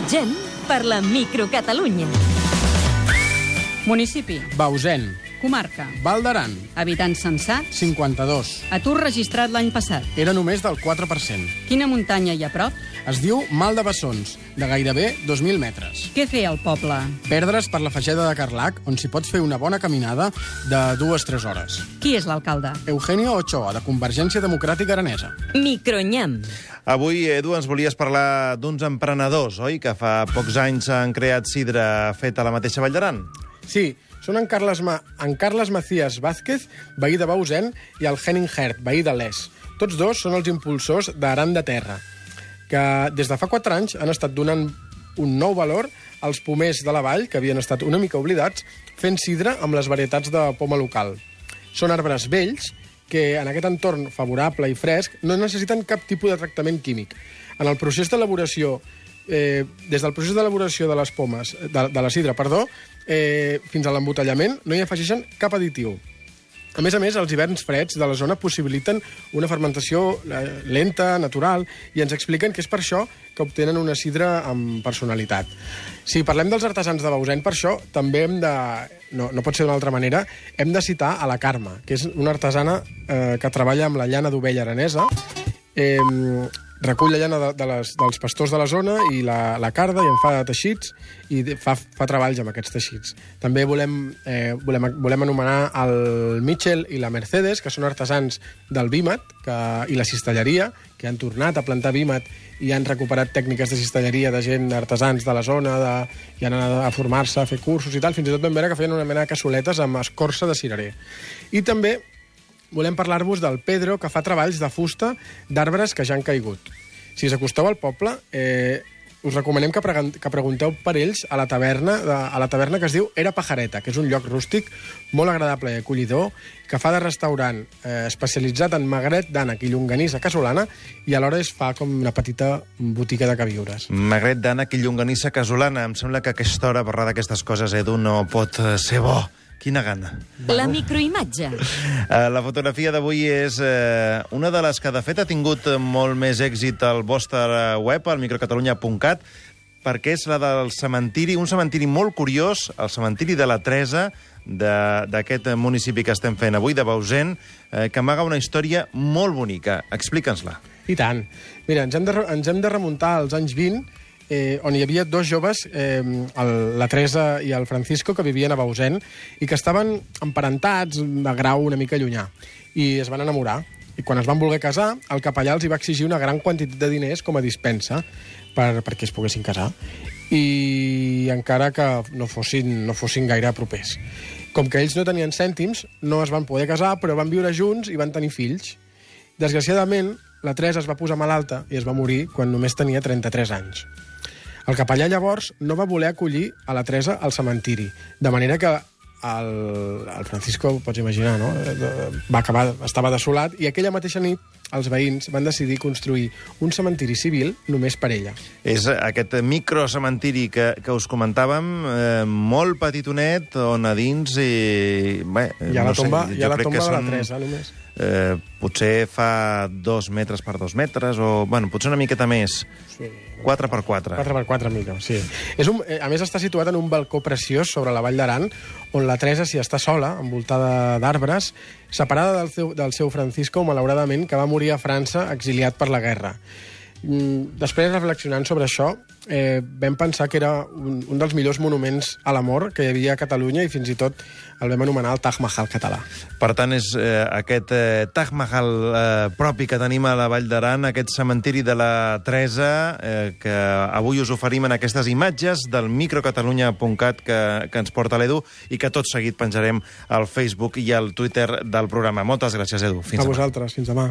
Viatgem per la microcatalunya. Municipi, Bausen, comarca, Val d'Aran, habitants censats, 52. atur registrat l'any passat. Era només del 4%. Quina muntanya hi ha a prop? Es diu Mal de Bessons, de gairebé 2.000 metres. Què fer al poble? Perdre's per la fageda de Carlac, on s'hi pots fer una bona caminada de dues-tres hores. Qui és l'alcalde? Eugenio Ochoa, de Convergència Democràtica Aranesa. Micronyam. Avui, Edu, ens volies parlar d'uns emprenedors, oi?, que fa pocs anys han creat sidra fet a la mateixa Vall d'Aran. Sí, són en Carles, Ma en Carles Macías Vázquez, veí de Bausen, i el Henning Hert, veí de Les. Tots dos són els impulsors d'Aran de Terra, que des de fa 4 anys han estat donant un nou valor als pomers de la vall, que havien estat una mica oblidats, fent sidra amb les varietats de poma local. Són arbres vells que en aquest entorn favorable i fresc no necessiten cap tipus de tractament químic. En el procés d'elaboració eh, des del procés d'elaboració de les pomes, de, de la sidra, perdó, eh, fins a l'embotellament, no hi afegeixen cap additiu. A més a més, els hiverns freds de la zona possibiliten una fermentació eh, lenta, natural, i ens expliquen que és per això que obtenen una sidra amb personalitat. Si parlem dels artesans de Bausen, per això també hem de... No, no pot ser d'una altra manera, hem de citar a la Carme, que és una artesana eh, que treballa amb la llana d'ovella aranesa, eh, recull la llana de, de les, dels pastors de la zona i la, la carda i en fa teixits i fa, fa treballs amb aquests teixits. També volem, eh, volem, volem anomenar el Mitchell i la Mercedes, que són artesans del vímet que, i la cistelleria, que han tornat a plantar vímet i han recuperat tècniques de cistelleria de gent artesans de la zona, de, i han anat a formar-se, a fer cursos i tal. Fins i tot vam veure que feien una mena de cassoletes amb escorça de cirerer. I també volem parlar-vos del Pedro, que fa treballs de fusta d'arbres que ja han caigut. Si us acosteu al poble, eh, us recomanem que, que pregunteu per ells a la taverna de, a la taverna que es diu Era Pajareta, que és un lloc rústic molt agradable i acollidor, que fa de restaurant eh, especialitzat en magret d'ànec i llonganissa casolana i alhora es fa com una petita botiga de queviures. Magret d'ànec i llonganissa casolana. Em sembla que a aquesta hora parlar d'aquestes coses, Edu, no pot ser bo. Quina gana. La microimatge. Eh, la fotografia d'avui és eh, una de les que, de fet, ha tingut molt més èxit al vostre web, al microcatalunya.cat, perquè és la del cementiri, un cementiri molt curiós, el cementiri de la Teresa, de- d'aquest municipi que estem fent avui, de Bausen, eh, que amaga una història molt bonica. Explica'ns-la. I tant. Mira, ens hem de, ens hem de remuntar als anys 20, eh, on hi havia dos joves, eh, el, la Teresa i el Francisco, que vivien a Bausen i que estaven emparentats de grau una mica llunyà. I es van enamorar. I quan es van voler casar, el capellà els hi va exigir una gran quantitat de diners com a dispensa per, perquè es poguessin casar. I encara que no fossin, no fossin gaire propers. Com que ells no tenien cèntims, no es van poder casar, però van viure junts i van tenir fills. Desgraciadament, la Teresa es va posar malalta i es va morir quan només tenia 33 anys. El capellà llavors no va voler acollir a la Teresa al cementiri, de manera que el, el Francisco, pots imaginar, no? Eh, va acabar, estava desolat i aquella mateixa nit els veïns van decidir construir un cementiri civil només per ella. És aquest microcementiri que, que us comentàvem, eh, molt petitonet, on a dins... I, bé, Hi ha la no sé, tomba, jo hi ha la tomba de la són, Teresa, només. Eh, potser fa dos metres per dos metres, o bueno, potser una miqueta més. Sí. 4 per 4. 4 per 4 millor, sí. És un, eh, a més, està situat en un balcó preciós sobre la Vall d'Aran, on la Teresa s'hi està sola, envoltada d'arbres, separada del seu, del seu Francisco, malauradament, que va morir a França exiliat per la guerra. Mm, Després, reflexionant sobre això, eh, vam pensar que era un, un dels millors monuments a l'amor que hi havia a Catalunya i fins i tot el vam anomenar el Taj Mahal català. Per tant, és eh, aquest eh, Taj Mahal eh, propi que tenim a la Vall d'Aran, aquest cementiri de la Teresa, eh, que avui us oferim en aquestes imatges del microcatalunya.cat que, que ens porta l'Edu i que tot seguit penjarem al Facebook i al Twitter del programa. Moltes gràcies, Edu. Fins a demà. vosaltres, fins demà.